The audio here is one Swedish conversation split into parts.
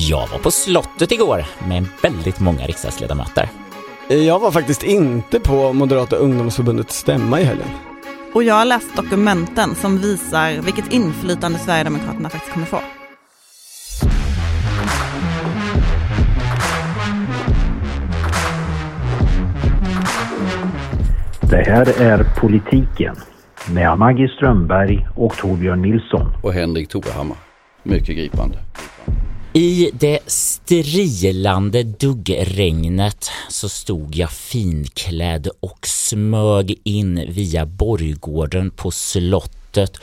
Jag var på slottet igår med väldigt många riksdagsledamöter. Jag var faktiskt inte på Moderata ungdomsförbundets stämma i helgen. Och jag har läst dokumenten som visar vilket inflytande Sverigedemokraterna faktiskt kommer få. Det här är Politiken med Maggie Strömberg och Torbjörn Nilsson. Och Henrik Torehammar. Mycket gripande. I det strilande duggregnet så stod jag finklädd och smög in via borggården på slottet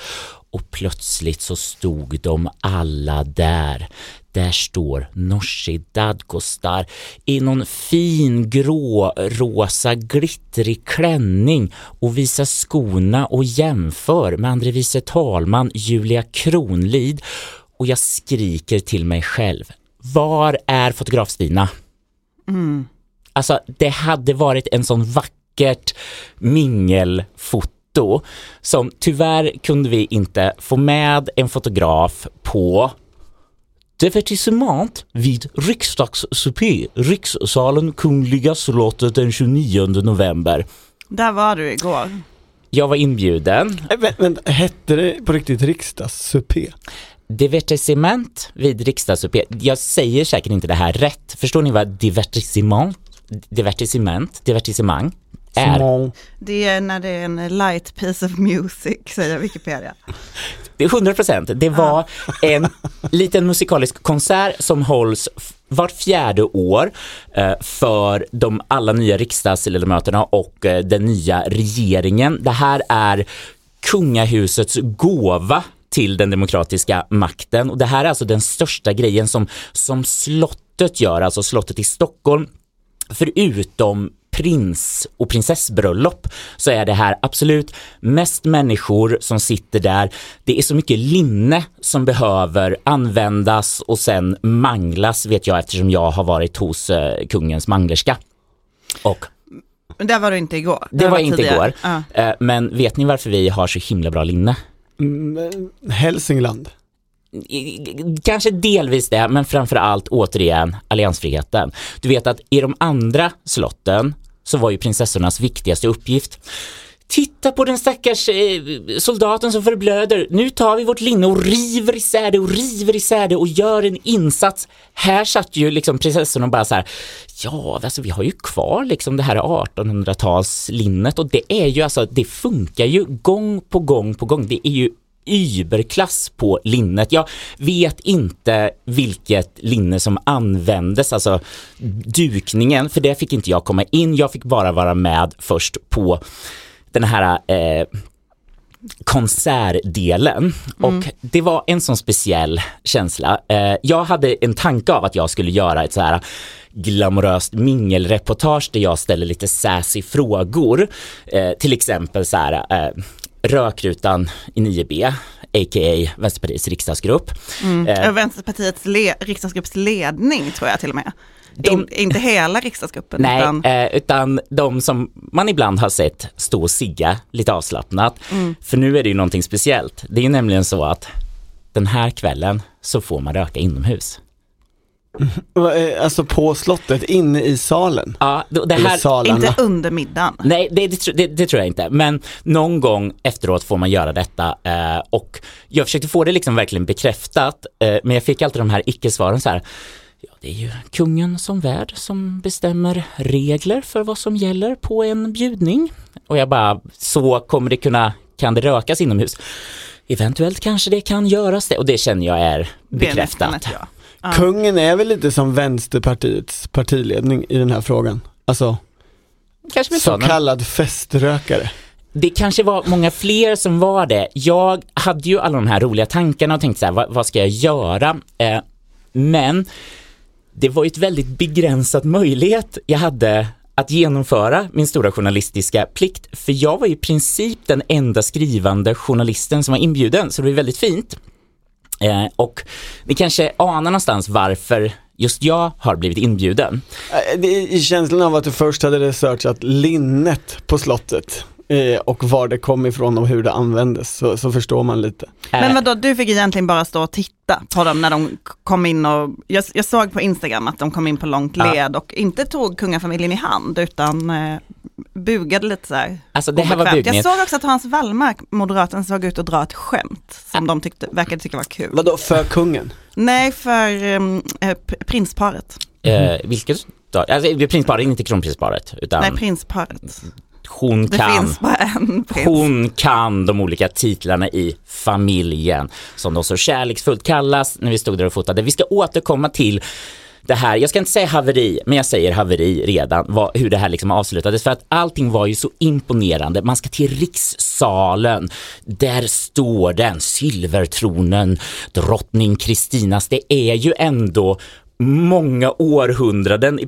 och plötsligt så stod de alla där. Där står Nooshi Dadgostar i någon fin grå rosa glittrig klänning och visar skorna och jämför med andre vice talman Julia Kronlid och jag skriker till mig själv. Var är fotograf-Stina? Mm. Alltså det hade varit en sån vackert mingelfoto som tyvärr kunde vi inte få med en fotograf på divertissement vid riksdagssupé, rikssalen Kungliga slottet den 29 november. Där var du igår. Jag var inbjuden. Äh, Men, men hette det på riktigt riksdagssupé? Divertissement vid riksdagsuppé. Jag säger säkert inte det här rätt. Förstår ni vad divertissement, divertissement, divertissemang är? Små. Det är när det är en light piece of music, säger Wikipedia. Det är 100 procent. Det var en liten musikalisk konsert som hålls vart fjärde år eh, för de alla nya riksdagsledamöterna och eh, den nya regeringen. Det här är kungahusets gåva till den demokratiska makten och det här är alltså den största grejen som, som slottet gör, alltså slottet i Stockholm förutom prins och prinsessbröllop så är det här absolut mest människor som sitter där. Det är så mycket linne som behöver användas och sen manglas vet jag eftersom jag har varit hos eh, kungens manglerska. Och Men där var du inte igår. det Där var inte tidigare. igår. Eh, men vet ni varför vi har så himla bra linne? Mm, Hälsingland. Kanske delvis det, men framför allt återigen alliansfriheten. Du vet att i de andra slotten så var ju prinsessornas viktigaste uppgift Titta på den stackars eh, soldaten som förblöder. Nu tar vi vårt linne och river isär det och river isär det och gör en insats. Här satt ju liksom prinsessan och bara så här, ja, alltså vi har ju kvar liksom det här 1800-talslinnet och det är ju alltså, det funkar ju gång på gång på gång. Det är ju überklass på linnet. Jag vet inte vilket linne som användes, alltså dukningen, för det fick inte jag komma in. Jag fick bara vara med först på den här eh, konsertdelen och det var en sån speciell känsla. Eh, jag hade en tanke av att jag skulle göra ett så här glamoröst mingelreportage där jag ställer lite sassy frågor. Eh, till exempel så här eh, rökrutan i 9B, a.k.a. Vänsterpartiets riksdagsgrupp. Eh, Och Vänsterpartiets le- riksdagsgrupps ledning tror jag till och med. De- In, inte hela riksdagsgruppen. Nej, Utan, eh, utan de som man ibland har sett stå och sigga lite avslappnat. För nu är det ju någonting speciellt. Det är ju nämligen så att den här kvällen så får man röka inomhus. Va, eh, Alltså på slottet, inne i salen. Ja, det här, inte under middagen. Nej, det, det, det tror jag inte. Men någon gång efteråt får man göra detta. Eh, och jag försökte få det liksom verkligen bekräftat. Eh, men jag fick alltid de här icke-svaren så här. Det är ju kungen som värd som bestämmer regler för vad som gäller på en bjudning. Och jag bara, så kommer det kunna, kan det rökas inomhus? Eventuellt kanske det kan göras det och det känner jag är bekräftat. ett ja. Ja. Kungen är väl lite som Vänsterpartiets partiledning i den här frågan. Alltså, Kanske så sådana. kallad feströkare. Det kanske var många fler som var det. Jag hade ju alla de här roliga tankarna och tänkte så här, vad, vad ska jag göra? Eh, men det var ju ett väldigt begränsat möjlighet jag hade att genomföra min stora journalistiska plikt. För jag var i princip den enda skrivande journalisten som var inbjuden, så det var väldigt fint. Eh, och ni kanske anar någonstans varför just jag har blivit inbjuden. Eh, det är känslan av att du först hade researchat linnet på slottet eh, och var det kom ifrån och hur det användes så, så förstår man lite. Eh, Men vadå, du fick egentligen bara stå och titta på dem när de kom in och, jag, jag såg på Instagram att de kom in på långt Ja. led och inte tog kungafamiljen i hand utan eh, bugade lite så här. Alltså det här var bugning. Jag såg också att Hans Wallmark, moderaten, såg ut att dra ett skämt som de tyckte, verkade tycka var kul. Vadå, för kungen? Nej, för eh, prinsparet. Eh, vilket då? Alltså, prinsparet, inte kronprinsparet, utan Nej, prinsparet. Hon Det kan. finns bara en prins. Hon kan de olika titlarna i familjen som de så kärleksfullt kallas när vi stod där och fotade. Vi ska återkomma till det här, jag ska inte säga haveri, men jag säger haveri redan, vad, hur det här liksom avslutades. För att allting var ju så imponerande. Man ska till rikssalen, där står den, silvertronen, drottning Kristinas. Det är ju ändå många århundraden. I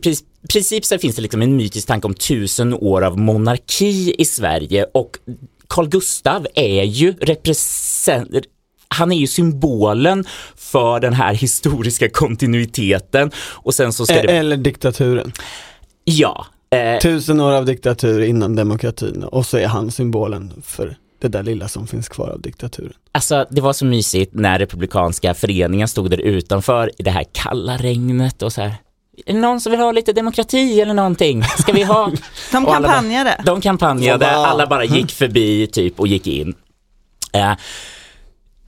princip så finns det liksom en mytisk tanke om tusen år av monarki i Sverige och Carl Gustav är ju represent han är ju symbolen för den här historiska kontinuiteten och sen så ska E- det, Eller diktaturen. ja, eh, Tusen år av diktatur innan demokratin och så är han symbolen för det där lilla som finns kvar av diktaturen. Alltså det var så mysigt när Republikanska föreningen stod där utanför i det här kalla regnet och så här. Är det någon som vill ha lite demokrati eller någonting? Ska vi ha? De Och alla bara- kampanjade. De kampanjade, alla bara gick förbi typ och gick in. Eh,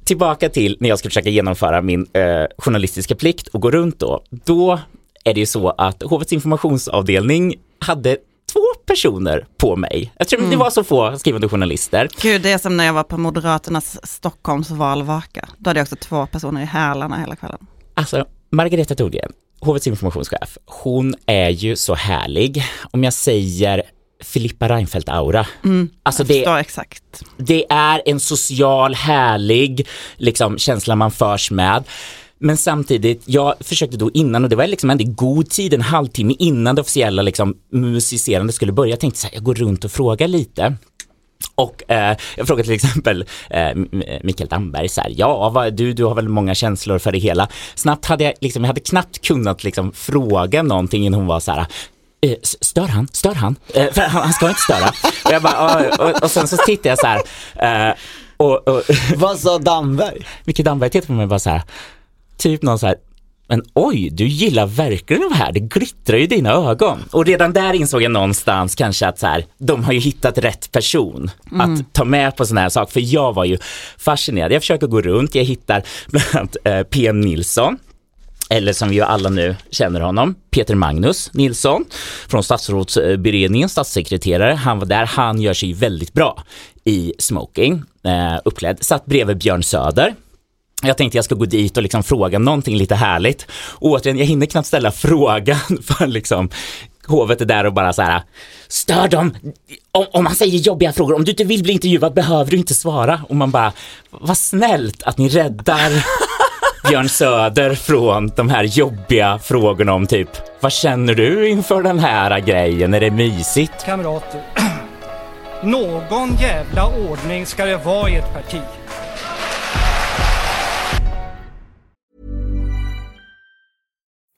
tillbaka till när jag ska försöka genomföra min eh, journalistiska plikt och gå runt då. Då är det ju så att hovets informationsavdelning hade två personer på mig. Jag tror det var så få skrivande journalister. Gud, det är som när jag var på Moderaternas Stockholms valvaka. Då hade jag också två personer i hälarna hela kvällen. Alltså, Margareta Thorgren, hovets informationschef, hon är ju så härlig. Om jag säger Filippa Reinfeldt-aura. alltså det, exakt. det är en social, härlig liksom, känsla man förs med. Men samtidigt, jag försökte då innan och det var liksom ändå i god tid, en halvtimme innan det officiella liksom, musicerandet skulle börja. Jag tänkte så här, jag går runt och frågar lite. Och eh, jag frågade till exempel eh, Mikael Damberg så här, ja vad, du, du har väl många känslor för det hela. Snabbt hade jag, liksom, jag hade knappt kunnat liksom, fråga någonting innan hon var så här, eh, stör han? Stör han? Eh, för han, han ska inte störa. Och, jag bara, och, och sen så tittade jag så här, eh, och, och Vad sa Damberg? Micke Damberg tittade på mig och bara så här, typ någon så här, men oj, du gillar verkligen det här, det glittrar ju i dina ögon. Och redan där insåg jag någonstans kanske att så här, de har ju hittat rätt person att ta med på sån här sak. För jag var ju fascinerad. Jag försöker gå runt, jag hittar bland annat eh, PM Nilsson, eller som vi ju alla nu känner honom, Peter Magnus Nilsson från statsrådsberedningen, statssekreterare. Han var där, han gör sig väldigt bra i smoking, eh, uppklädd. Satt bredvid Björn Söder. Jag tänkte jag ska gå dit och liksom fråga någonting lite härligt. Och återigen, jag hinner knappt ställa frågan för liksom hovet är där och bara så här, stör dem, om, om man säger jobbiga frågor, om du inte vill bli intervjuad behöver du inte svara. Och man bara, vad snällt att ni räddar Björn Söder från de här jobbiga frågorna om typ, vad känner du inför den här grejen, är det mysigt? Kamrater, någon jävla ordning ska det vara i ett parti.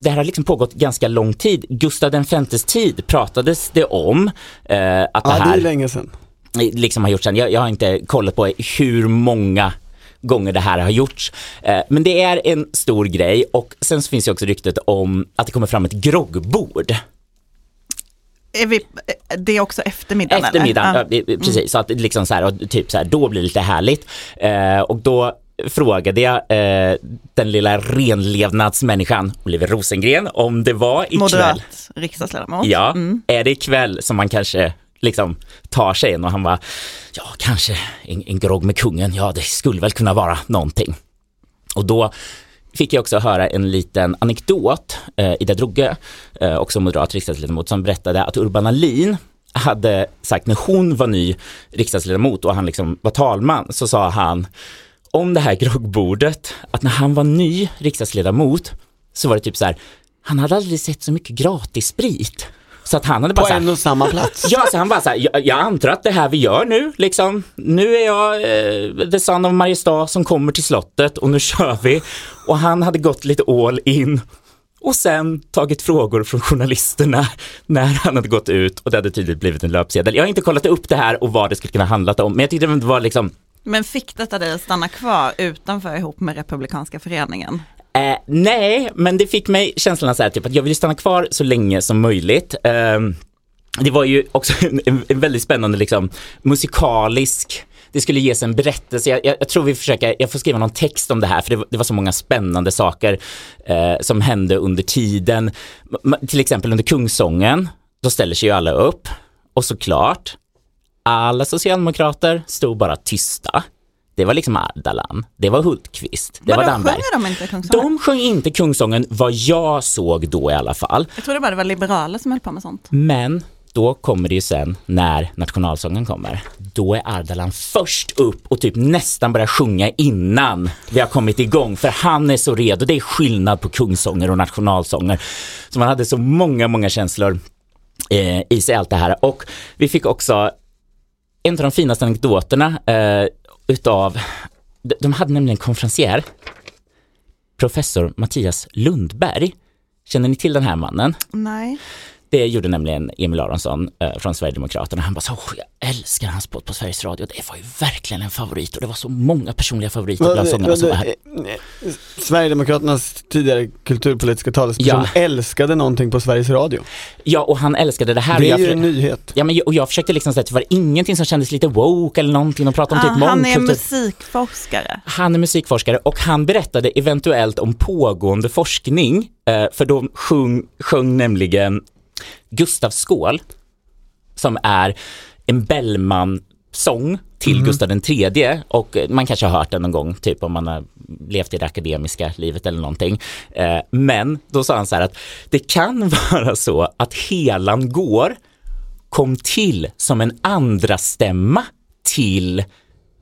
det här har liksom pågått ganska lång tid. Gustav den femtes tid pratades det om eh, att Ja, det det är här länge sedan. liksom har gjorts sen. Jag, jag har inte kollat på hur många gånger det här har gjorts. Eh, men det är en stor grej och sen så finns det också ryktet om att det kommer fram ett groggbord. Är vi, det är också eftermiddagen Eftermiddagen, eller? ja, precis. Så att liksom så här, och typ så här, då blir det lite härligt. Eh, och då frågade jag eh, den lilla renlevnadsmänniskan Oliver Rosengren om det var ikväll. Moderat riksdagsledamot. Ja, Mm. är det ikväll som man kanske liksom tar sig en och han var ja kanske en, en grogg med kungen, ja det skulle väl kunna vara någonting. Och då fick jag också höra en liten anekdot, eh, Ida Drogge, eh, också moderat riksdagsledamot, som berättade att Urban Ahlin hade sagt när hon var ny riksdagsledamot och han liksom var talman så sa han om det här groggbordet att när han var ny riksdagsledamot så var det typ så här han hade aldrig sett så mycket gratis sprit. Så att han hade bara På en och samma plats. Ja, så han bara så här, jag, jag antar att det här vi gör nu, liksom, nu är jag eh, the son of Mariestad som kommer till slottet och nu kör vi. Och han hade gått lite all in och sen tagit frågor från journalisterna när han hade gått ut och det hade tydligt blivit en löpsedel. Jag har inte kollat upp det här och vad det skulle kunna handlat om, men jag tyckte det var liksom men fick detta dig att stanna kvar utanför ihop med Republikanska föreningen? Eh, nej, men det fick mig känslan så här, typ, att jag ville stanna kvar så länge som möjligt. Eh, det var ju också en, en, väldigt spännande liksom, musikalisk det skulle ges en berättelse, jag, jag, jag, tror vi försöker, jag får skriva någon text om det här för det, var- det var så många spännande saker eh, som hände under tiden. M- till exempel under Kungsången, då ställer sig ju alla upp och såklart, alla socialdemokrater stod bara tysta. Det var liksom Ardalan, det var Hultqvist, det var Vadå, Damberg. sjunger de inte Kungsången? De sjöng inte Kungsången vad jag såg då i alla fall. Jag trodde bara det var liberaler som höll på med sånt. Men då kommer det ju sen när nationalsången kommer. Då är Ardalan först upp och typ nästan börjar sjunga innan vi har kommit igång. För han är så redo. Det är skillnad på kungsånger och nationalsånger. Så man hade så många, många känslor eh, i sig allt det här. Och vi fick också en av de finaste anekdoterna eh, utav, de- de hade nämligen en konferencier, professor Mattias Lundberg. Känner ni till den här mannen? Nej. Det gjorde nämligen Emil Aronsson eh, från Sverigedemokraterna. Han bara så, "Åh, jag älskar hans podd på Sveriges Radio. Det var ju verkligen en favorit och det var så många personliga favoriter bland sångarna som var här. eh, Sverigedemokraternas tidigare kulturpolitiska talesperson Ja. älskade någonting på Sveriges Radio. Ja, och han älskade det här. Det är jag ju en nyhet. Ja, men, jag- och jag försökte liksom säga att det var ingenting som kändes lite woke eller någonting. De pratade om typ Ah, han är musikforskare. Han är musikforskare och han berättade eventuellt om pågående forskning, eh, för de sjung, sjöng nämligen Gustav Skål, som är en Bellman-sång till Gustav den tredje och eh, man kanske har hört den någon gång, typ om man har levt i det akademiska livet eller någonting. Eh, Men då sa han så här att det kan vara så att Helan går kom till som en andra stämma till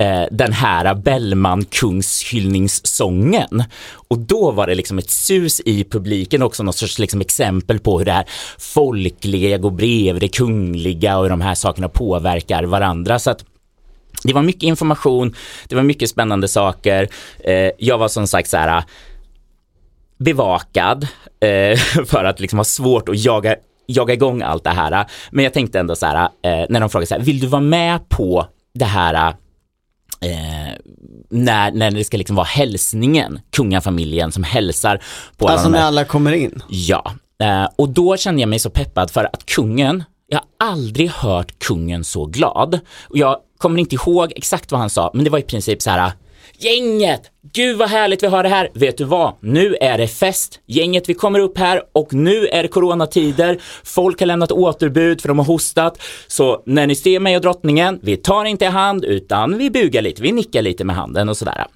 eh, den här Bellman kungshyllningssången. Och då var det liksom ett sus i publiken också, något sorts liksom exempel på hur det här folkliga går bredvid det kungliga och hur de här sakerna påverkar varandra. Så att det var mycket information, det var mycket spännande saker. Eh, jag var som sagt så här bevakad eh, för att liksom ha svårt att jaga, jaga igång allt det här. Men jag tänkte ändå så här, eh, när de frågade så här, vill du vara med på det här eh, när, när det ska liksom vara hälsningen, kungafamiljen som hälsar på alla Alltså de när alla kommer in. Ja, eh, och då kände jag mig så peppad för att kungen, jag har aldrig hört kungen så glad. Och jag kommer inte ihåg exakt vad han sa, men det var i princip så här Gänget! Gud vad härligt vi har det här! Vet du vad? Nu är det fest. Gänget, vi kommer upp här och nu är det coronatider. Folk har lämnat återbud för de har hostat. Så när ni ser mig och drottningen, vi tar inte i hand utan vi bugar lite, vi nickar lite med handen och sådär.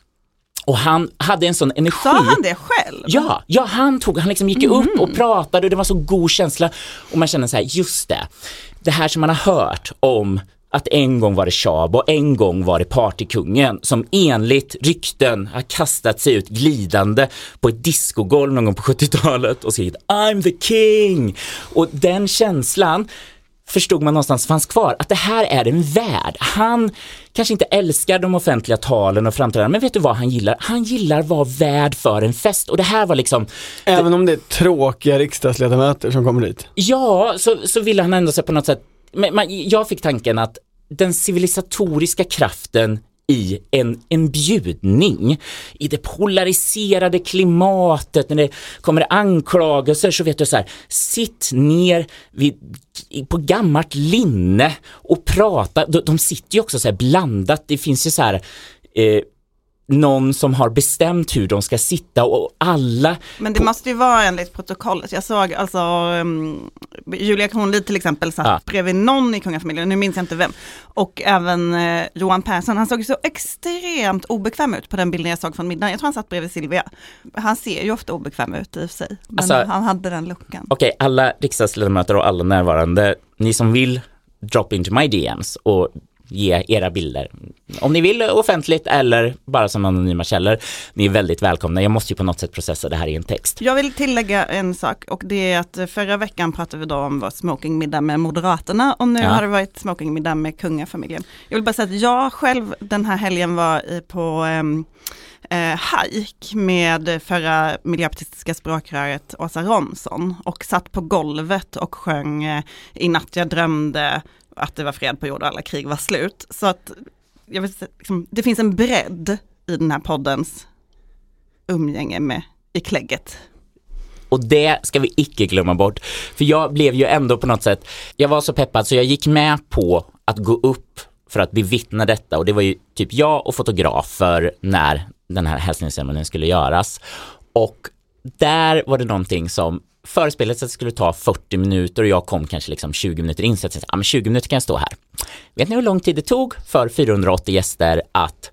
Och han hade en sån energi. Sa han det själv? Ja, ja han tog, han liksom gick ju upp och pratade och det var så god känsla. Och man kände så här, just det, det här som man har hört om att en gång var det Tjab och en gång var det partykungen som enligt rykten har kastat sig ut glidande på ett discogolv någon gång på 70-talet och skrivit I'm the king. Och den känslan förstod man någonstans fanns kvar, att det här är en värld. Han kanske inte älskar de offentliga talen och framträdanden, men vet du vad han gillar? Han gillar att vara värd för en fest och det här var liksom, Även om det är tråkiga riksdagsledamöter som kommer dit. ja, så, så ville han ändå sig på något sätt, men man, jag fick tanken att den civilisatoriska kraften i en, en bjudning, i det polariserade klimatet, när det kommer anklagelser så vet du så här, sitt ner vid, på gammalt linne och prata, de, de sitter ju också så här blandat, det finns ju så här eh, någon som har bestämt hur de ska sitta och alla Men det måste ju vara enligt protokollet. Jag såg alltså um, Julia Kronlid till exempel satt Ja. bredvid någon i kungafamiljen, nu minns jag inte vem. Och även eh, Johan Persson, han såg ju så extremt obekväm ut på den bilden jag såg från middagen. Jag tror han satt bredvid Silvia. Han ser ju ofta obekväm ut i och för sig, men Alltså- han hade den luckan. Okej, alla riksdagsledamöter och alla närvarande, ni som vill drop into my DMs och ge era bilder. Om ni vill offentligt eller bara som anonyma källor. Ni är väldigt välkomna. Jag måste ju på något sätt processa det här i en text. Jag vill tillägga en sak och det är att förra veckan pratade vi då om vår smokingmiddag med Moderaterna och nu Ja. har det varit smokingmiddag med kungafamiljen. Jag vill bara säga att jag själv den här helgen var på um, eh, hajk med förra miljöpartistiska språkröret Åsa Romson och satt på golvet och sjöng eh, I natt jag drömde att det var fred på jord och alla krig var slut. Så att jag vet, liksom, det finns en bredd i den här poddens umgänge med i klägget. Och det ska vi icke glömma bort. För jag blev ju ändå på något sätt, jag var så peppad så jag gick med på att gå upp för att bevittna detta och det var ju typ jag och fotografer när den här hälsningsceremonin skulle göras. Och där var det någonting som förespelet att det skulle ta 40 minuter och jag kom kanske liksom 20 minuter in så jag tänkte, ja men 20 minuter kan jag stå här. Vet ni hur lång tid det tog för 480 gäster att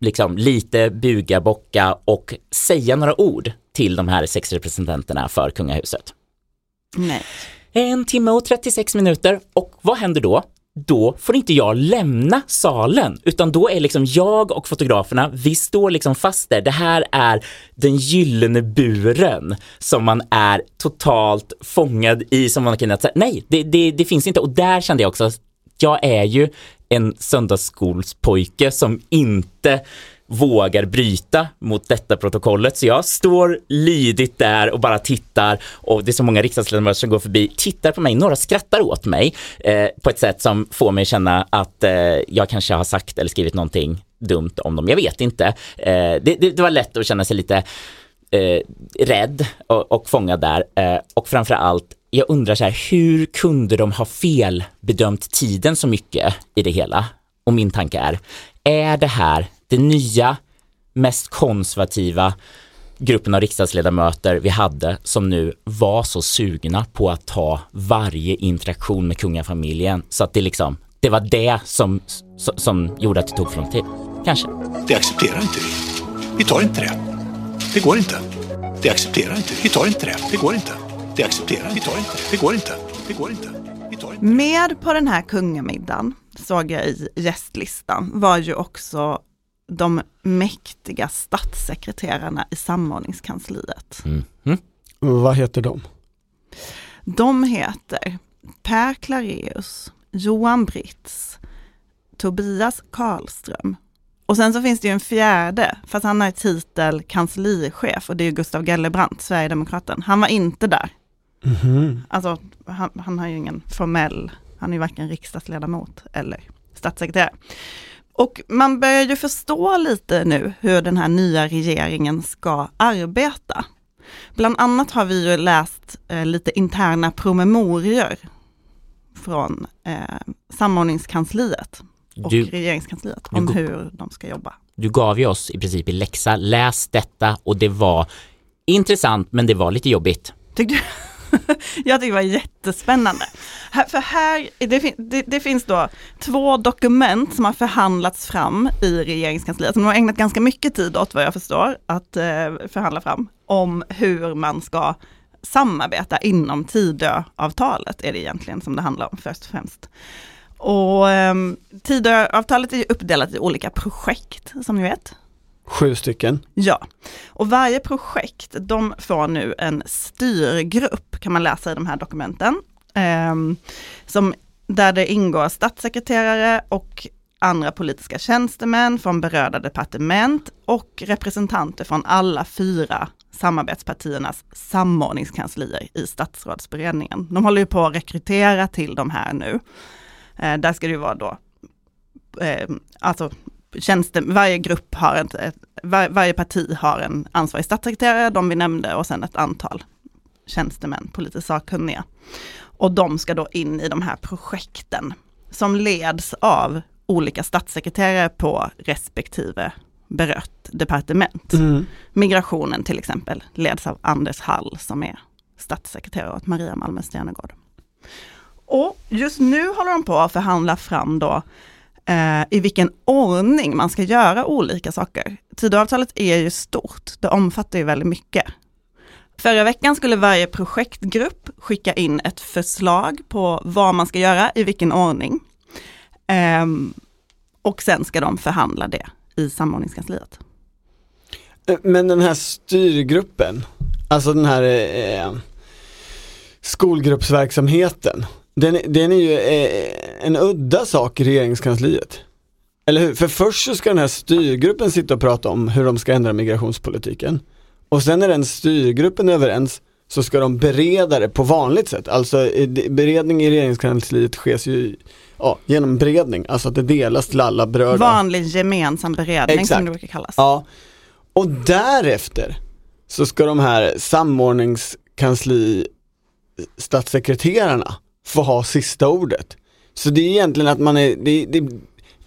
liksom lite buga, bocka och säga några ord till de här sex representanterna för kungahuset. Nej. En timme och 36 minuter och vad händer då? Då får inte jag lämna salen, utan då är liksom jag och fotograferna, vi står liksom fast där. Det här är den gyllene buren som man är totalt fångad i, som man kan säga, nej, det, det, det finns inte. Och där kände jag också, jag är ju en söndagsskolspojke som inte vågar bryta mot detta protokollet. Så jag står lydigt där och bara tittar och det är så många riksdagsledamöter som går förbi, tittar på mig, några skrattar åt mig eh, på ett sätt som får mig känna att eh, jag kanske har sagt eller skrivit någonting dumt om dem. Jag vet inte. Eh, det, det, det var lätt att känna sig lite eh, rädd och, och fångad där. Eh, och framför allt, jag undrar så här, hur kunde de ha felbedömt tiden så mycket i det hela? Och min tanke är, är det här det nya, mest konservativa gruppen av riksdagsledamöter vi hade som nu var så sugna på att ta varje interaktion med kungafamiljen så att det liksom, det var det som, som, som gjorde att det tog för lång tid. Kanske. Det accepterar inte vi. Vi tar inte det. Det går inte. Det accepterar inte vi. Vi tar inte det. Det går inte. Det accepterar vi tar inte det. Det går inte. Det går inte. Vi tar inte Med på den här kungamiddagen, såg jag i gästlistan, var ju också de mäktiga statssekreterarna i samordningskansliet. Mhm. Vad heter de? De heter Per Clareus, Johan Britz, Tobias Karlström och sen så finns det ju en fjärde, fast han har titel kanslichef och det är Gustav Gellebrand, Sverigedemokraten. Han var inte där. Mhm. Alltså, han, han har ju ingen formell, han är ju varken riksdagsledamot eller statssekreterare. Och man börjar ju förstå lite nu hur den här nya regeringen ska arbeta. Bland annat har vi ju läst eh, lite interna promemorior från eh, samordningskansliet och Du, regeringskansliet du om går- hur de ska jobba. du gav ju oss i princip i läxa, läs detta och det var intressant men det var lite jobbigt. Tyckte du? Jag tycker det var jättespännande. För här, det, det, det finns då två dokument som har förhandlats fram i regeringskansliet, som de har ägnat ganska mycket tid åt vad jag förstår, att eh, förhandla fram, om hur man ska samarbeta inom Tidöavtalet, är det egentligen som det handlar om först och främst. Och eh, Tidöavtalet är ju uppdelat i olika projekt, som ni vet. Sju stycken. Ja, och varje projekt, de får nu en styrgrupp, kan man läsa i de här dokumenten, ehm, som, där det ingår statssekreterare och andra politiska tjänstemän från berörda departement och representanter från alla fyra samarbetspartiernas samordningskanslier i statsrådsberedningen. De håller ju på att rekrytera till de här nu. Eh, där ska det ju vara då, eh, alltså tjänste, varje grupp har ett, ett var, varje parti har en ansvarig statssekreterare, de vi nämnde, och sen ett antal tjänstemän, politiskt sakkunniga. Och de ska då in i de här projekten som leds av olika statssekreterare på respektive berört departement. Mm. Migrationen till exempel leds av Anders Hall som är statssekreterare åt Maria Malmer Stenergard. Och just nu håller de på att förhandla fram då eh, i vilken ordning man ska göra olika saker. Tidöavtalet är ju stort, det omfattar ju väldigt mycket. Förra veckan skulle varje projektgrupp skicka in ett förslag på vad man ska göra, i vilken ordning. Ehm, och sen ska de förhandla det i samordningskansliet. Eh, men den här styrgruppen, alltså den här eh, skolgruppsverksamheten, den, är- den är ju eh, en udda sak i regeringskansliet. Eller hur? För först så ska den här styrgruppen sitta och prata om hur de ska ändra migrationspolitiken. Och sen när den styrgruppen är överens så ska de bereda det på vanligt sätt. Alltså beredning i regeringskansliet sker ju ja, genom beredning, alltså att det delas till alla berörda. Vanlig gemensam beredning Exakt. som det brukar kallas. Ja, och därefter så ska de här samordningskansli statssekreterarna få ha sista ordet. Så det är egentligen att man är, det, det,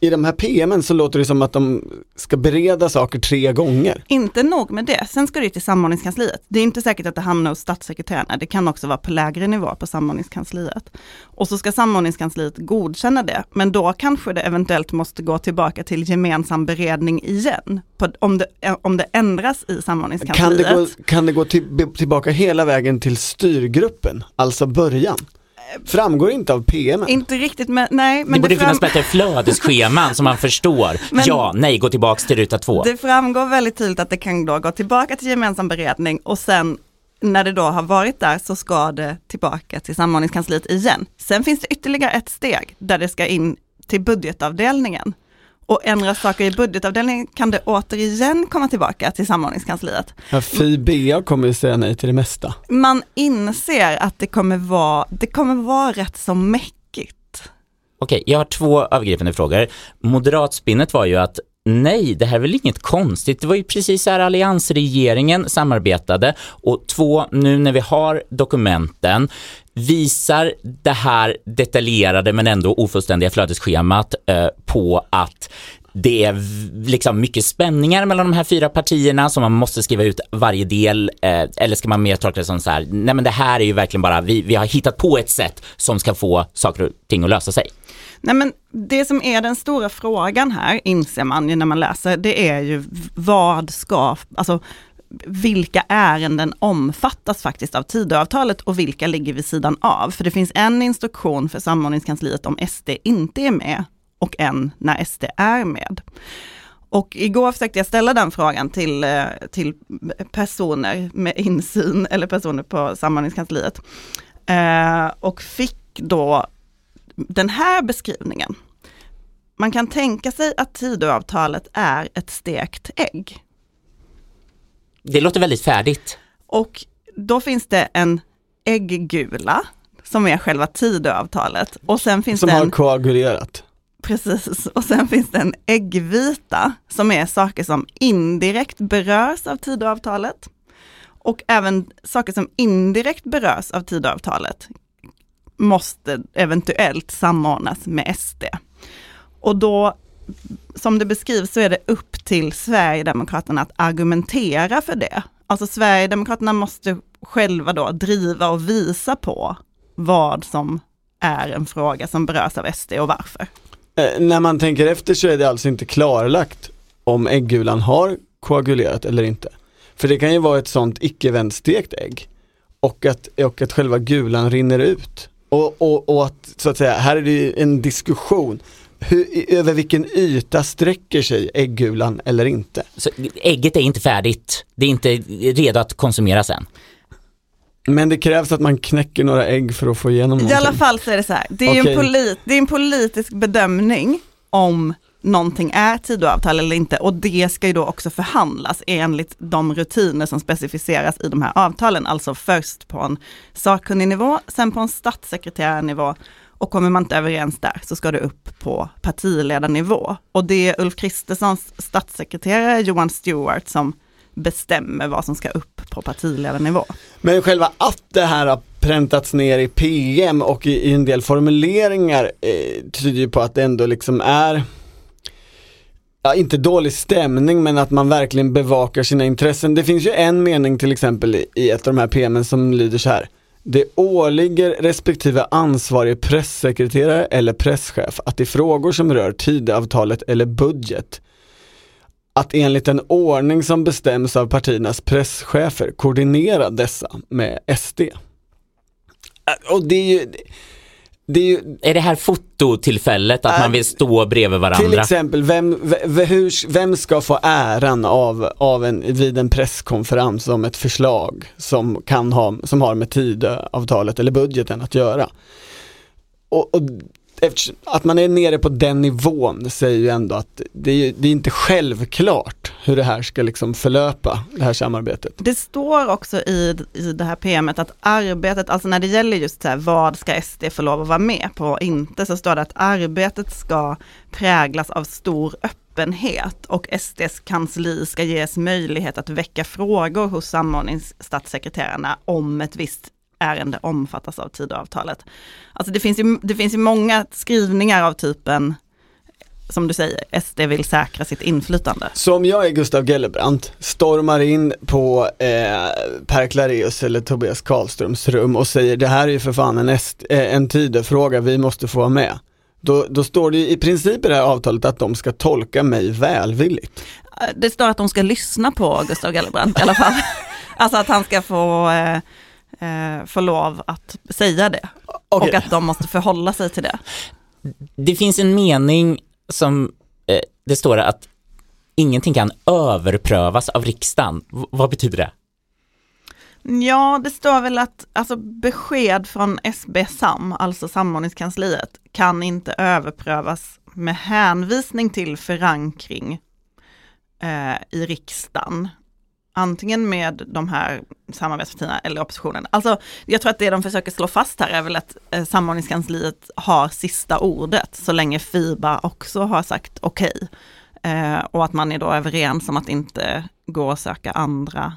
i de här PMen så låter det som att de ska bereda saker tre gånger. Inte nog med det, sen ska det till samordningskansliet. Det är inte säkert att det hamnar hos statssekreterarna, det kan också vara på lägre nivå på samordningskansliet. Och så ska samordningskansliet godkänna det, men då kanske det eventuellt måste gå tillbaka till gemensam beredning igen, på, om, det, om det ändras i Kan samordningskansliet. det gå, kan det gå till, tillbaka hela vägen till styrgruppen, alltså början? Framgår inte av PMen. Inte riktigt, men nej. Men det borde fram- finnas bättre flödesscheman som man förstår. Men- ja, nej, gå tillbaks till ruta två. Det framgår väldigt tydligt att det kan då gå tillbaka till gemensam beredning och sen när det då har varit där så ska det tillbaka till samordningskansliet igen. Sen finns det ytterligare ett steg där det ska in till budgetavdelningen. Och ändra saker i budgetavdelningen kan det återigen komma tillbaka till samordningskansliet. Ja, FIBA kommer ju säga nej till det mesta. Man inser att det kommer vara, det kommer vara rätt så mäckigt. Okej, jag har två övergripande frågor. Moderatspinnet var ju att nej, det här är väl inget konstigt. Det var ju precis så här alliansregeringen samarbetade och två, nu när vi har dokumenten, visar det här detaljerade men ändå ofullständiga flödesschemat eh, på att det är liksom mycket spänningar mellan de här fyra partierna som man måste skriva ut varje del eh, eller ska man mer tolka det som så här, nej men det här är ju verkligen bara, vi, vi har hittat på ett sätt som ska få saker och ting att lösa sig. Nej men det som är den stora frågan här, inser man ju när man läser, det är ju vad ska, alltså vilka ärenden omfattas faktiskt av Tidöavtalet och vilka ligger vid sidan av? För det finns en instruktion för samordningskansliet om SD inte är med och en när SD är med. Och igår försökte jag ställa den frågan till, eh, till personer med insyn eller personer på samordningskansliet. Eh, och fick då den här beskrivningen. Man kan tänka sig att Tidöavtalet är ett stekt ägg. Det låter väldigt färdigt. Och då finns det en ägggula som är själva Tidöavtalet. Och sen finns Som det har en, koagulerat. precis, och sen finns det en äggvita som är saker som indirekt berörs av Tidöavtalet. Och även saker som indirekt berörs av Tidöavtalet måste eventuellt samordnas med SD. Och då, som det beskrivs, så är det upp till Sverigedemokraterna att argumentera för det. Alltså Sverigedemokraterna måste själva då driva och visa på vad som är en fråga som berörs av SD och varför. Eh, när man tänker efter så är det alltså inte klarlagt om äggulan har koagulerat eller inte. För det kan ju vara ett sånt icke vändstekt ägg och att, och att själva gulan rinner ut. Och, och, och att så att säga, här är det ju en diskussion. Hur, i- över vilken yta sträcker sig äggulan eller inte? Så ägget är inte färdigt. Det är inte redo att konsumeras än. Men det krävs att man knäcker några ägg för att få igenom I någonting. alla fall så är det så här, det är, Okej. en, polit, det är en politisk bedömning om någonting är Tidöavtal eller inte och det ska ju då också förhandlas enligt de rutiner som specificeras i de här avtalen, alltså först på en sakkunnig nivå, sen på en statssekreterarnivå och kommer man inte överens där så ska det upp på partiledarnivå. Och det är Ulf Kristerssons statssekreterare Johan Stewart som bestämmer vad som ska upp på partiledarnivå. Men själva att det här har präntats ner i PM och i, i en del formuleringar eh, tyder ju på att det ändå liksom är Ja, inte dålig stämning men att man verkligen bevakar sina intressen. Det finns ju en mening till exempel i, i ett av de här PMen som lyder så här. Det åligger respektive ansvarig pressekreterare eller presschef att i frågor som rör tidavtalet eller budget att enligt en ordning som bestäms av partiernas presschefer koordinera dessa med SD. Äh, och det är ju, det är ju Är det här fototillfället att Äh, man vill stå bredvid till varandra? exempel, vem, hur, vem ska få äran av, av en, vid en presskonferens om ett förslag som, kan ha, som har med Tidöavtalet eller budgeten att göra? Och, och eftersom, att man är nere på den nivån säger ju ändå att det är, det är inte självklart hur det här ska liksom förlöpa, det här samarbetet. Det står också i, i det här PMet att arbetet, alltså när det gäller just så här, vad ska SD få lov att vara med på och inte, så står det att arbetet ska präglas av stor öppenhet och SDs kansli ska ges möjlighet att väcka frågor hos samordningsstatssekreterarna om ett visst ärende omfattas av Tidöavtalet. Alltså det finns, ju, det finns ju många skrivningar av typen, som du säger, SD vill säkra sitt inflytande. Så om jag är Gustav Gellebrand, stormar in på eh, Per Clareus eller Tobias Karlströms rum och säger det här är ju för fan en, eh, en Tidöfråga, vi måste få vara med. Då, då står det ju i princip i det här avtalet att de ska tolka mig välvilligt. Det står att de ska lyssna på Gustav Gellebrand i alla fall. alltså att han ska få, eh, eh, få lov att säga det. Okej. Och att de måste förhålla sig till det. Det finns en mening som eh, det står att ingenting kan överprövas av riksdagen. V- vad betyder det? Ja, det står väl att alltså, besked från SB-SAM, alltså samordningskansliet, kan inte överprövas med hänvisning till förankring eh, i riksdagen. Antingen med de här samarbetspartierna eller oppositionen. Alltså, jag tror att det de försöker slå fast här är väl att eh, samordningskansliet har sista ordet, så länge FIBA också har sagt okej. Eh, och att man är då överens om att inte gå och söka andra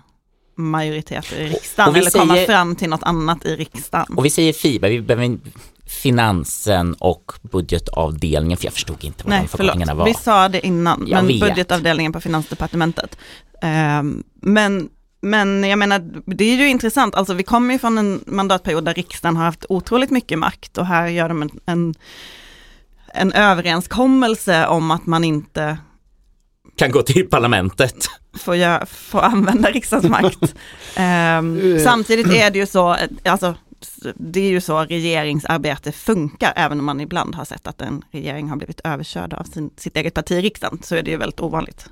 majoriteter i riksdagen eller komma säger- fram till något annat i riksdagen. Och vi säger FIBA, vi behöver finansen och budgetavdelningen, för jag förstod inte vad Nej, de förlåt. förkortningarna var. Vi sa det innan, Jag men vet. budgetavdelningen på Finansdepartementet. Ehm, men, men jag menar, det är ju intressant, alltså vi kommer ju från en mandatperiod där riksdagen har haft otroligt mycket makt och här gör de en, en, en överenskommelse om att man inte Kan gå till parlamentet. får, gö- får använda riksdagens makt. Ehm, samtidigt är det ju så, eh, alltså, det är ju så regeringsarbete funkar, även om man ibland har sett att en regering har blivit överkörd av sin, sitt eget parti i riksdagen, så är det ju väldigt ovanligt.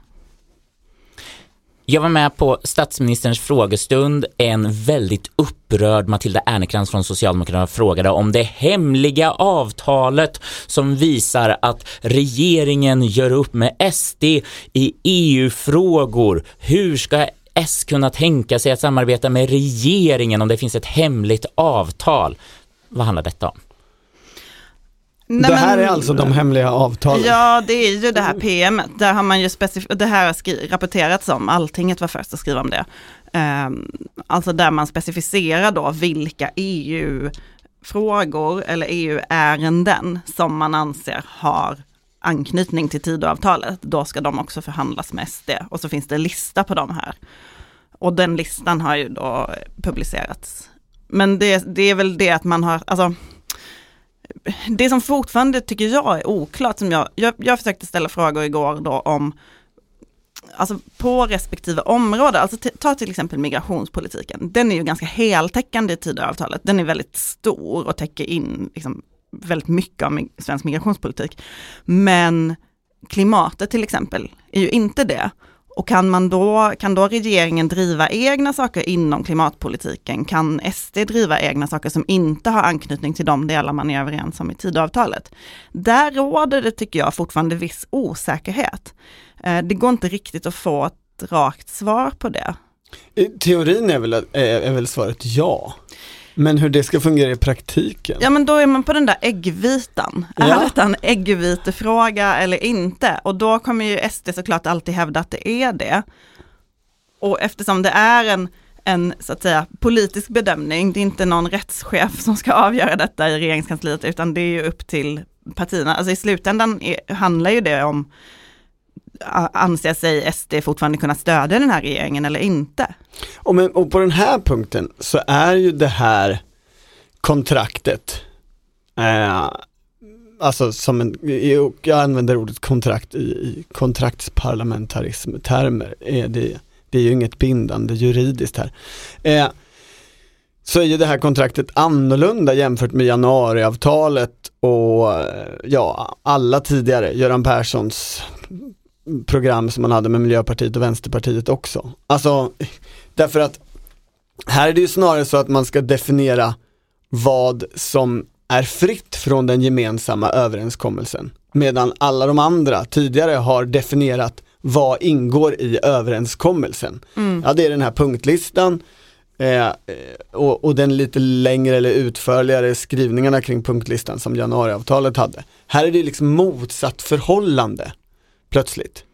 Jag var med på statsministerns frågestund. En väldigt upprörd Matilda Ernkrans från Socialdemokraterna frågade om det hemliga avtalet som visar att regeringen gör upp med SD i EU-frågor. Hur ska S kunna tänka sig att samarbeta med regeringen om det finns ett hemligt avtal? Vad handlar detta om? Nej, det här men- är alltså de hemliga avtalen. Ja, det är ju det här PMet. Där har man ju specif- det här har skri- rapporterats om, alltinget var först att skriva om det. Ehm, alltså där man specificerar då vilka EU-frågor eller EU-ärenden som man anser har anknytning till Tidöavtalet. Då ska de också förhandlas med SD och så finns det en lista på de här. Och den listan har ju då publicerats. Men det, det är väl det att man har, alltså det som fortfarande tycker jag är oklart, som jag, jag, jag försökte ställa frågor igår då om, alltså på respektive område, alltså ta till exempel migrationspolitiken, den är ju ganska heltäckande i Tidöavtalet, den är väldigt stor och täcker in liksom, väldigt mycket av svensk migrationspolitik. Men klimatet till exempel är ju inte det. Och kan man då, kan då regeringen driva egna saker inom klimatpolitiken? Kan SD driva egna saker som inte har anknytning till de delar man är överens om i Tidöavtalet? Där råder det, tycker jag, fortfarande viss osäkerhet. Eh, det går inte riktigt att få ett rakt svar på det. I Teorin är väl, är, eh, är väl svaret ja. Men hur det ska fungera i praktiken? Ja men då är man på den där äggvitan. Ja. Är detta en äggvitefråga eller inte? Och då kommer ju SD såklart alltid hävda att det är det. Och eftersom det är en, en så att säga politisk bedömning, det är inte någon rättschef som ska avgöra detta i regeringskansliet, utan det är ju upp till partierna. Alltså i slutändan är, handlar ju det om, anser sig SD fortfarande kunna stödja den här regeringen eller inte? Och, men, och på den här punkten så är ju det här kontraktet, eh, alltså som en, jag använder ordet kontrakt i, i kontraktsparlamentarism-termer, eh, det, det är ju inget bindande juridiskt här. Eh, så är ju det här kontraktet annorlunda jämfört med januariavtalet och ja, alla tidigare, Göran Perssons program som man hade med Miljöpartiet och Vänsterpartiet också. Alltså, därför att här är det ju snarare så att man ska definiera vad som är fritt från den gemensamma överenskommelsen. Medan alla de andra tidigare har definierat vad ingår i överenskommelsen. Mm. Ja, det är den här punktlistan eh, och, och den lite längre eller utförligare skrivningarna kring punktlistan som januariavtalet hade. Här är det liksom motsatt förhållande plötsligt.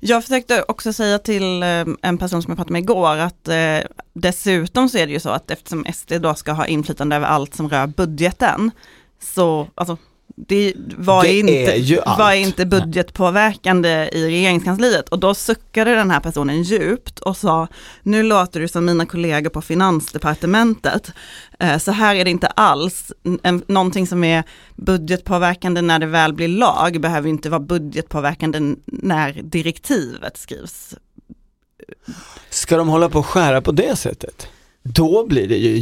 Jag försökte också säga till eh, en person som jag pratade med igår att eh, dessutom så är det ju så att eftersom SD då ska ha inflytande över allt som rör budgeten, så alltså det var, Det inte, ju allt. var inte budgetpåverkande i regeringskansliet och då suckade den här personen djupt och sa nu låter du som mina kollegor på finansdepartementet. Eh, Så här är det inte alls. Någonting som är budgetpåverkande när det väl blir lag behöver inte vara budgetpåverkande när direktivet skrivs. Ska de hålla på och skära på det sättet? Då blir det ju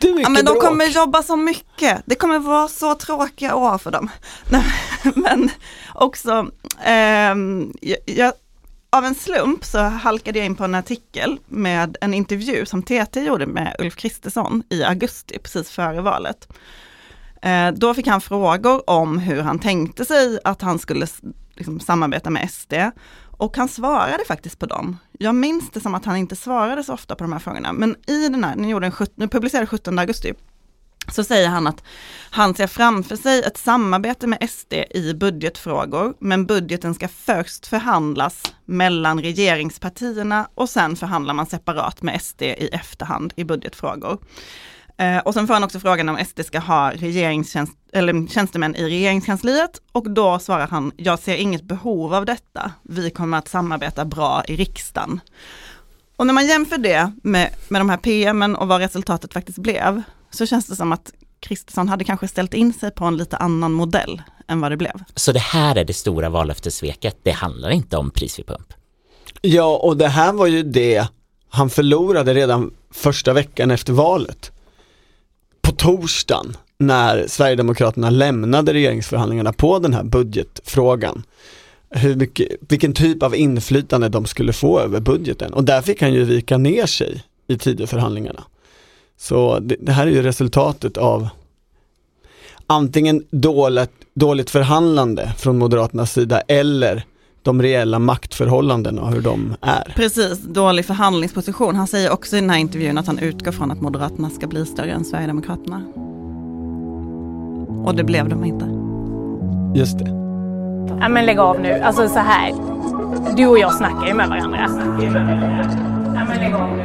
jättemycket Ja men de bråk. kommer jobba så mycket. Det kommer vara så tråkiga år för dem. Men också, ehm, jag, av en slump så halkade jag in på en artikel med en intervju som TT gjorde med Ulf Kristersson i augusti, precis före valet. Eh, då fick han frågor om hur han tänkte sig att han skulle liksom, samarbeta med SD. Och han svarade faktiskt på dem. Jag minns det som att han inte svarade så ofta på de här frågorna. Men i den här, ni gjorde en, ni publicerade 17 augusti, så säger han att han ser framför sig ett samarbete med SD i budgetfrågor, men budgeten ska först förhandlas mellan regeringspartierna och sen förhandlar man separat med SD i efterhand i budgetfrågor. Eh, och sen får han också frågan om SD ska ha regeringstjänst, eller tjänstemän i regeringskansliet och då svarar han, jag ser inget behov av detta. Vi kommer att samarbeta bra i riksdagen. Och när man jämför det med, med de här PMen och vad resultatet faktiskt blev, så känns det som att Kristersson hade kanske ställt in sig på en lite annan modell än vad det blev. Så det här är det stora vallöftessveket. Det handlar inte om pris vid pump. Ja, och det här var ju det han förlorade redan första veckan efter valet. På torsdagen, när Sverigedemokraterna lämnade regeringsförhandlingarna på den här budgetfrågan. Hur mycket, vilken typ av inflytande de skulle få över budgeten. Och där fick han ju vika ner sig i Tidöförhandlingarna. Så det, det här är ju resultatet av antingen dåligt, dåligt förhandlande från Moderaternas sida eller de reella maktförhållandena och hur de är. Precis, dålig förhandlingsposition. Han säger också i den här intervjun att han utgår från att Moderaterna ska bli större än Sverigedemokraterna. Och det blev de inte. Just det. Ja men lägg av nu, alltså så här. Du och jag snackar ju med varandra. Ja men lägg av nu.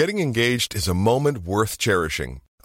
Getting engaged is a moment worth cherishing.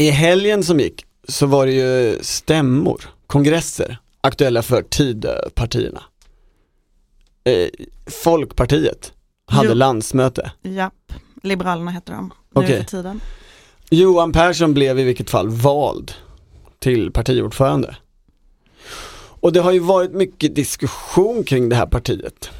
I helgen som gick så var det ju stämmor, kongresser, aktuella för Tidöpartierna. Eh, Folkpartiet hade Jo. landsmöte. Japp, Liberalerna heter de nu Okej. för tiden. Johan Persson blev i vilket fall vald till partiordförande. Och det har ju varit mycket diskussion kring det här partiet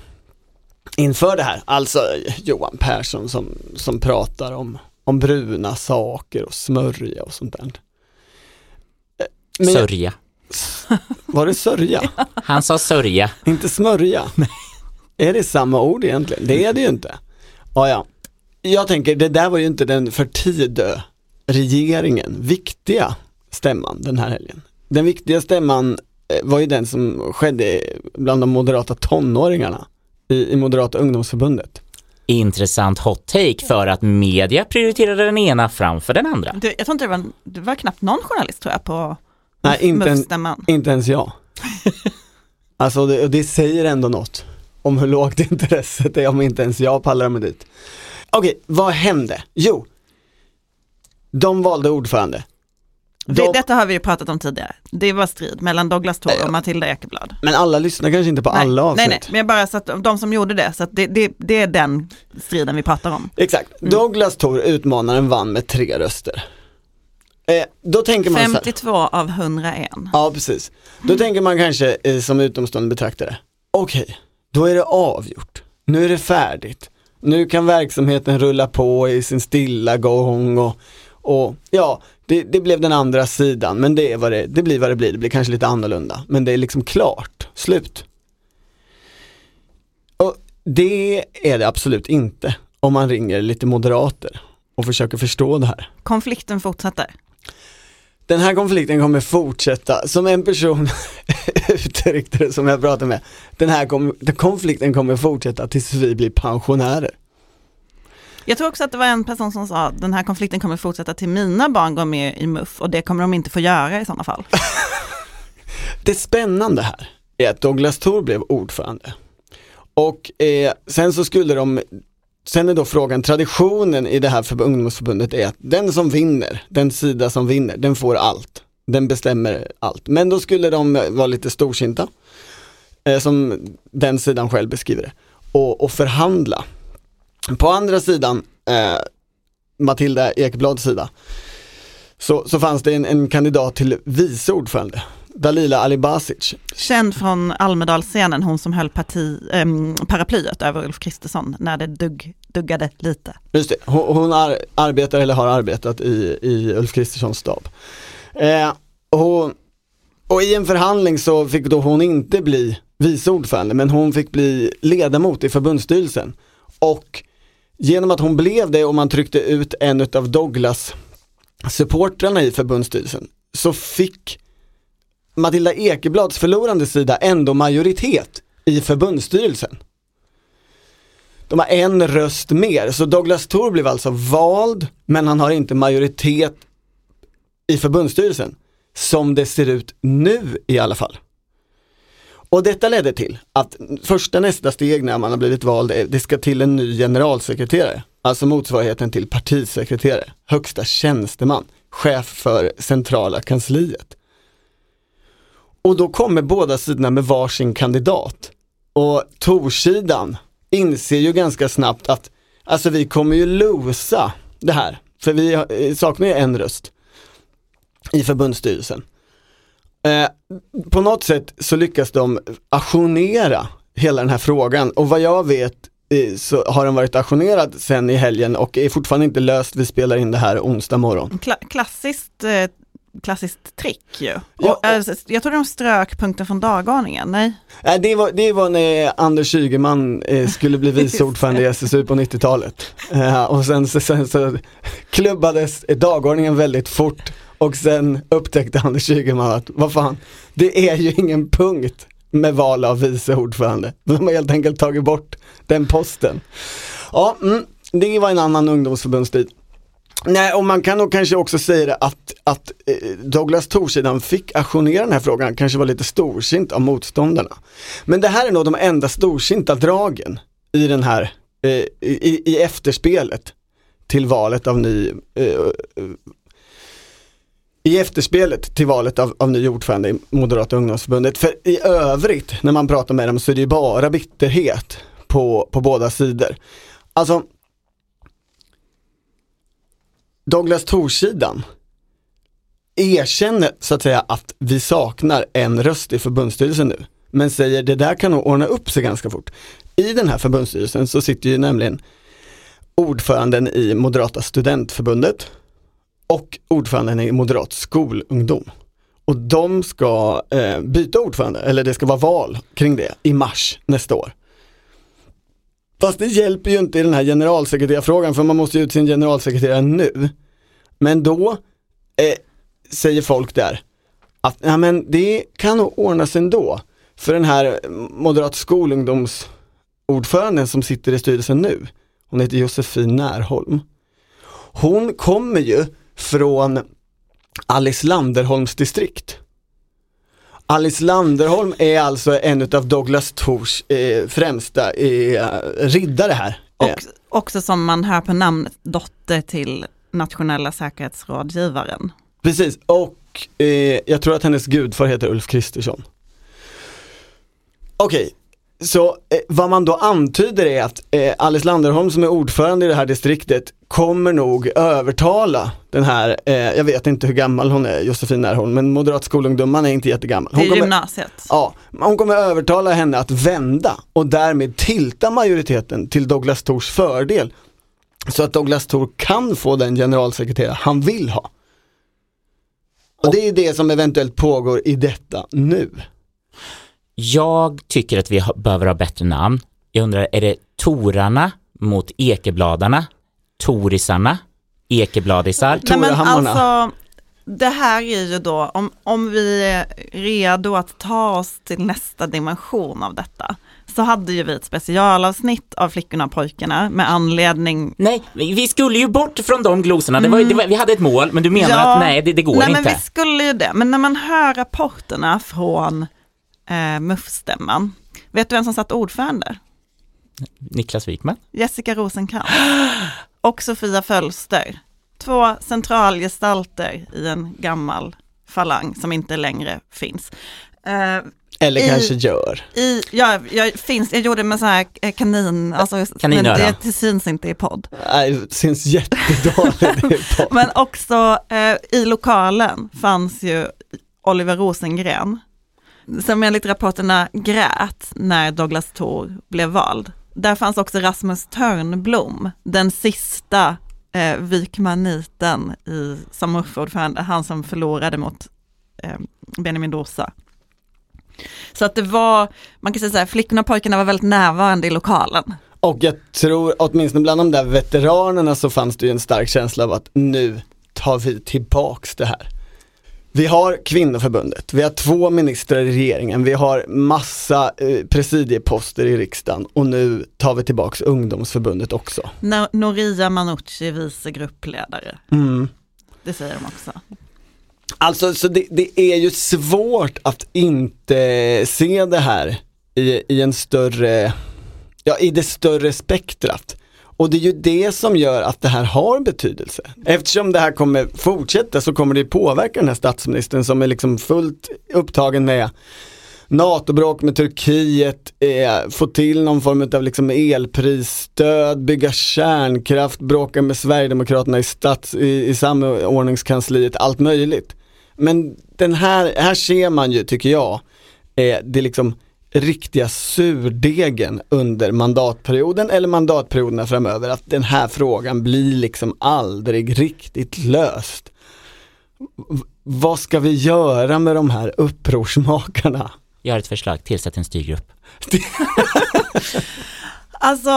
inför det här. Alltså Johan Persson som, som pratar om, om bruna saker och smörja och sånt där. Eh, Men jag- Sörja. Var det sörja? Han sa sörja. Inte smörja? Är det samma ord egentligen? Det är det ju inte. Ja, ja. Jag tänker, det där var ju inte den för Tidö regeringen viktiga stämman den här helgen. Den viktiga stämman eh, var ju den som skedde bland de moderata tonåringarna i, i Moderata ungdomsförbundet. Intressant hot take för att media prioriterade den ena framför den andra. Du, jag tror inte det var, det var knappt någon journalist tror jag på Nej, inte, en, inte ens jag. alltså det, det säger ändå något om hur lågt intresset är om inte ens jag pallar mig dit. Okej, vad hände? Jo, de valde ordförande. Det, De- detta har vi ju pratat om tidigare. Det var strid mellan Douglas Thor och Matilda Ekeblad. Men alla lyssnar kanske inte på nej, alla avsnitt. nej, nej, men jag bara så att de som gjorde det, så att det, det, det är den striden vi pratar om. Exakt, Mm. Douglas Thor, utmanaren, vann med tre röster. Eh, då tänker man så här, 52 av 101. Ja, precis. Då tänker man kanske eh, som utomstående betraktare, okej, då är det avgjort. Nu är det färdigt. Nu kan verksamheten rulla på i sin stilla gång och, och ja, det, det blev den andra sidan, men det, är vad det, det blir vad det blir. Det blir kanske lite annorlunda, men det är liksom klart, slut. Och det är det absolut inte om man ringer lite moderater och försöker förstå det här. Konflikten fortsätter. Den här konflikten kommer fortsätta, som en person uttryckte det som jag pratade med, den här konflikten kommer fortsätta tills vi blir pensionärer. Jag tror också att det var en person som sa att den här konflikten kommer fortsätta till mina barn går med i MUF och det kommer de inte få göra i sådana fall. Det spännande här är att Douglas Thor blev ordförande. Och eh, sen så skulle de, sen är då frågan, traditionen i det här för ungdomsförbundet är att den som vinner, den sida som vinner, den får allt. Den bestämmer allt. Men då skulle de vara lite storsinta, eh, som den sidan själv beskriver det, och, och förhandla. På andra sidan, eh, Matilda Ekblads sida, så, så fanns det en, en kandidat till vice ordförande, Dalila Alibasic. Känd från Almedalsscenen, hon som höll parti, ehm, paraplyet över Ulf Kristersson när det dugg, duggade lite. Just det, hon, hon ar, arbetar eller har arbetat i, i Ulf Kristerssons stab. Eh, och, och i en förhandling så fick då hon inte bli vice ordförande men hon fick bli ledamot i förbundsstyrelsen. Och genom att hon blev det och man tryckte ut en av Douglas supportrarna i förbundsstyrelsen så fick Matilda Ekeblads förlorande sida ändå majoritet i förbundsstyrelsen. De har en röst mer, så Douglas Thor blev alltså vald, men han har inte majoritet i förbundsstyrelsen. Som det ser ut nu i alla fall. Och detta ledde till att första nästa steg när man har blivit vald, är det ska till en ny generalsekreterare. Alltså motsvarigheten till partisekreterare, högsta tjänsteman, chef för centrala kansliet. Och då kommer båda sidorna med varsin kandidat. Och Torsidan inser ju ganska snabbt att alltså vi kommer ju losa det här. För vi eh, saknar ju en röst i förbundsstyrelsen. Eh, på något sätt så lyckas de ajournera hela den här frågan och vad jag vet eh, så har den varit ajournerad sen i helgen och är fortfarande inte löst. Vi spelar in det här onsdag morgon. Kla- klassiskt, eh, klassiskt trick ju. Ja, Och, alltså, jag tror de strök punkten från dagordningen, nej? Det, var, det var när Anders Ygeman eh, skulle bli vice ordförande i SSU på 90-talet. Eh, och sen, sen så klubbades dagordningen väldigt fort och sen upptäckte Anders Ygeman att vad fan, det är ju ingen punkt med val av vice ordförande. De har helt enkelt tagit bort den posten. Ja, mm, det var en annan ungdomsförbundstid. Nej, och man kan nog kanske också säga det att, att eh, Douglas Torsidan fick ajournera den här frågan, kanske var lite storsint av motståndarna. Men det här är nog de enda storsinta dragen i den här, eh, i, i efterspelet till valet av ny, eh, eh i efterspelet till valet av, av ny ordförande i Moderata ungdomsförbundet. För i övrigt, när man pratar med dem så är det ju bara bitterhet på, på båda sidor. Alltså, Douglas Torsidan erkänner så att säga att vi saknar en röst i förbundsstyrelsen nu. Men säger det där kan nog ordna upp sig ganska fort. I den här förbundsstyrelsen så sitter ju nämligen ordföranden i Moderata studentförbundet och ordföranden i Moderat skolungdom. Och de ska eh, byta ordförande, eller det ska vara val kring det i mars nästa år. Fast det hjälper ju inte i den här generalsekreterarfrågan för man måste ju ut sin generalsekreterare nu. Men då eh, säger folk där att ja, men det kan nog ordnas ändå. För den här moderat skolungdomsordföranden som sitter i styrelsen nu, hon heter Josefin Närholm. Hon kommer ju från Alice Landerholms distrikt. Alice Landerholm är alltså en av Douglas Tors eh, främsta eh, riddare här. Eh, Och, också som man hör på namnet, dotter till nationella säkerhetsrådgivaren. Precis, och eh, jag tror att hennes gudfar heter Ulf Kristersson. Okej, så eh, vad man då antyder är att eh, Alice Landerholm som är ordförande i det här distriktet kommer nog övertala den här, eh, jag vet inte hur gammal hon är, Josefin Närholm, men moderat skolungdomar är inte jättegammal. Det Hon är kommer, gymnasiet. ja, hon kommer övertala henne att vända och därmed tilta majoriteten till Douglas Tors fördel. Så att Douglas Tor kan få den generalsekreterare han vill ha. Och det är det som eventuellt pågår i detta nu. Jag tycker att vi behöver ha bättre namn. Jag undrar, är det Torarna mot Ekebladarna? Torisarna? Ekebladisar? Nej men Torahammarna. alltså, det här är ju då, om, om vi är redo att ta oss till nästa dimension av detta, så hade ju vi ett specialavsnitt av Flickorna och pojkarna med anledning Nej, vi skulle ju bort från de glosorna. Det var, det var, vi hade ett mål, men du menar Ja. att nej, det, det går Nej inte. men vi skulle ju det, men när man hör rapporterna från eh, MUF-stämman, vet du vem som satt ordförande? Niklas Wikman? Jessica Rosenkrantz och Sofia Fölster. Två centralgestalter i en gammal falang som inte längre finns. Eh, Eller I- kanske gör. i, ja, jag, finns, jag gjorde med så här kanin, alltså, men det, det syns inte i podd. Nej, det syns jättedåligt på. Men också eh, i lokalen fanns ju Oliver Rosengren, som enligt rapporterna grät när Douglas Thor blev vald. Där fanns också Rasmus Törnblom, den sista eh, vikmaniten i, som MUF-ordförande, han som förlorade mot eh, Benjamin Dosa. Så att det var, man kan säga så här, flickorna och pojkarna var väldigt närvarande i lokalen. Och jag tror, åtminstone bland de där veteranerna så fanns det ju en stark känsla av att nu tar vi tillbaks det här. Vi har kvinnoförbundet, vi har två ministrar i regeringen, vi har massa eh, presidieposter i riksdagen och nu tar vi tillbaks ungdomsförbundet också. No- Noria Manucci, vice gruppledare. Det säger de också. Alltså så det, det är ju svårt att inte se det här i, i en större, ja i det större spektrat. Och det är ju det som gör att det här har betydelse. Eftersom det här kommer fortsätta så kommer det påverka den här statsministern som är liksom fullt upptagen med NATO-bråk med Turkiet, eh, få till någon form av liksom elprisstöd, bygga kärnkraft, bråka med Sverigedemokraterna i, stats, i, i samordningskansliet, allt möjligt. Men den här, här ser man ju, tycker jag, eh, det liksom riktiga surdegen under mandatperioden eller mandatperioderna framöver, att den här frågan blir liksom aldrig riktigt löst. Vad ska vi göra med de här upprorsmakarna? Jag har ett förslag, tillsätt en styrgrupp. Alltså,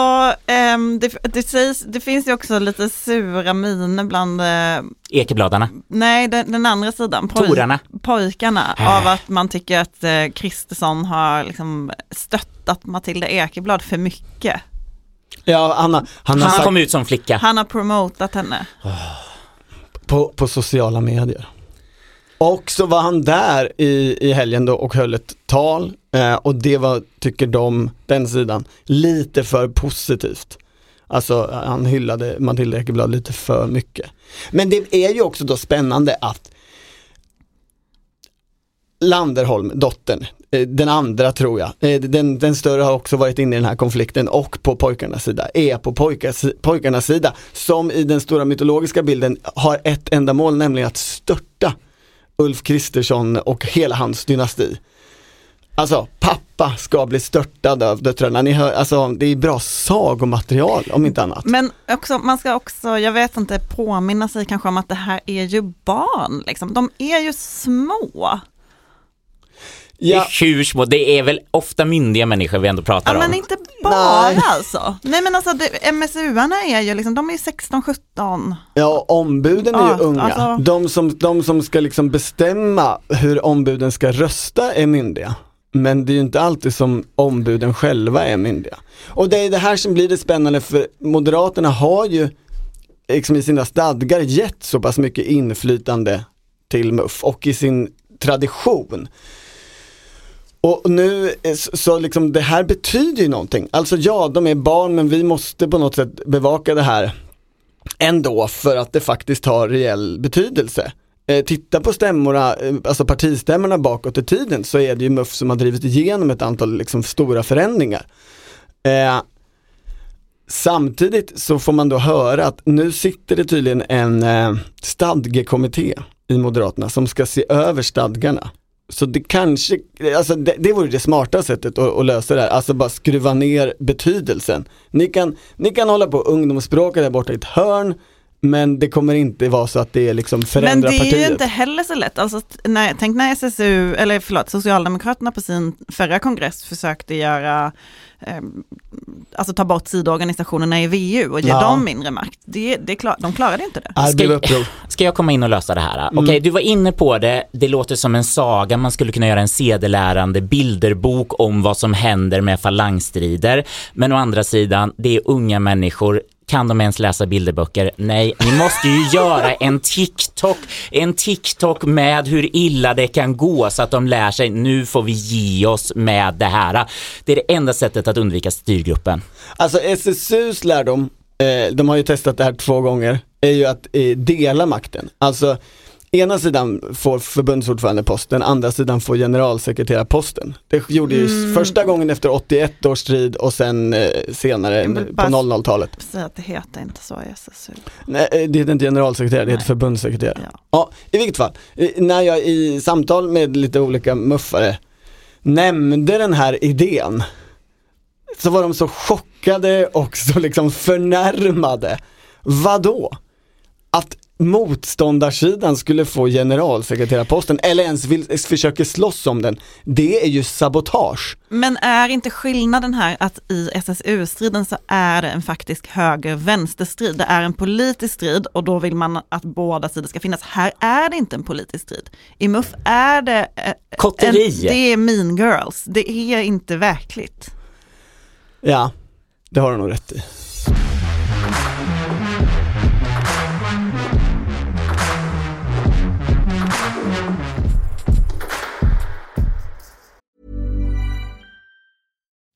ehm, det, det, sägs, det finns ju också lite sura miner bland, eh, Ekebladarna. nej den, den andra sidan, Torarna. pojkarna, av att man tycker att eh, Kristersson har liksom stöttat Matilda Ekeblad för mycket. Ja, Anna, han har Han sagt kom ut som flicka. Han har promotat henne. på, på sociala medier. Och så var han där i, i helgen då och höll ett tal eh, och det var, tycker de, den sidan, lite för positivt. Alltså han hyllade Matilda Ekeblad lite för mycket. Men det är ju också då spännande att Landerholm, dottern, eh, den andra tror jag, eh, den, den större har också varit inne i den här konflikten och på pojkarnas sida, är på pojkas, pojkarnas sida, som i den stora mytologiska bilden har ett enda mål, nämligen att störta Ulf Kristersson och hela hans dynasti. Alltså, pappa ska bli störtad av döttrarna, ni hör, alltså det är bra sagomaterial om inte annat. Men också, man ska också, jag vet inte, påminna sig kanske om att det här är ju barn, liksom. de är ju små. Det är hur små, det är väl ofta myndiga människor vi ändå pratar Ja, om. men inte bara Nej. alltså. Nej men alltså MSU-arna är ju liksom, de är 16-17. Ja, ombuden är Ja, ju unga. alltså- De, som, de som ska liksom bestämma hur ombuden ska rösta är myndiga. Men det är ju inte alltid som ombuden själva är myndiga. Och det är det här som blir det spännande för Moderaterna har ju liksom i sina stadgar gett så pass mycket inflytande till MUF och i sin tradition. Och nu, eh, så liksom det här betyder ju någonting. Alltså ja, de är barn men vi måste på något sätt bevaka det här ändå för att det faktiskt har reell betydelse. Eh, titta på stämmorna, eh, alltså partistämmorna bakåt i tiden så är det ju MUF som har drivit igenom ett antal liksom, stora förändringar. Eh, samtidigt så får man då höra att nu sitter det tydligen en eh, stadgekommitté i Moderaterna som ska se över stadgarna. Så det kanske, alltså det, det vore det smarta sättet att, att lösa det här, alltså bara skruva ner betydelsen. Ni kan, ni kan hålla på ungdomsspråka där borta i ett hörn, men det kommer inte vara så att det är liksom Men förändrar det är partiet. ju inte heller så lätt. Alltså, när, tänk när SSU, eller förlåt, Socialdemokraterna på sin förra kongress försökte göra, eh, alltså ta bort sidoorganisationerna i VU och ge Ja. dem mindre makt. Det, det klar, de klarade inte det. Ska, ska jag komma in och lösa det här? Okej, Mm. du var inne på det. Det låter som en saga. Man skulle kunna göra en sedelärande bilderbok om vad som händer med falangstrider. Men å andra sidan, det är unga människor. Kan de ens läsa bilderböcker? Nej, ni måste ju göra en TikTok, en TikTok med hur illa det kan gå så att de lär sig, nu får vi ge oss med det här. Det är det enda sättet att undvika styrgruppen. Alltså SSUs lärdom, eh, de har ju testat det här två gånger, är ju att eh, dela makten. Alltså ena sidan får förbundsordförandeposten, andra sidan får generalsekreterarposten. Det gjorde ju Mm. första gången efter 81 års strid och sen eh, senare på bara 00-talet. Säga att det heter inte så i SSU. Nej, eh, det heter inte generalsekreterare, det heter förbundssekreterare. Ja. i vilket fall, eh, när jag i samtal med lite olika muffare nämnde den här idén så var de så chockade och så liksom förnärmade. Vadå? Att motståndarsidan skulle få generalsekreterarposten eller ens vill, försöker slåss om den, det är ju sabotage. Men är inte skillnaden här att i SSU-striden så är det en faktisk höger-vänster-strid. Det är en politisk strid och då vill man att båda sidor ska finnas. Här är det inte en politisk strid. I MUF är det... eh, Kotteri. En, det är mean girls. Det är inte verkligt. Ja, det har du nog rätt i.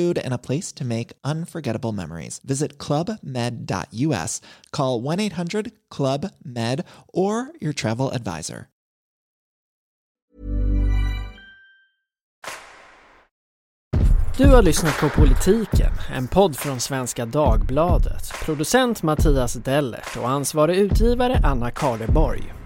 food, and a place to make unforgettable memories. Visit clubmed.us, call 1 800 Club Med, or your travel advisor. Du har lyssnat på Politiken, en podd från Svenska Dagbladet. Producent Mattias Dellert och ansvarig utgivare Anna Karleborg.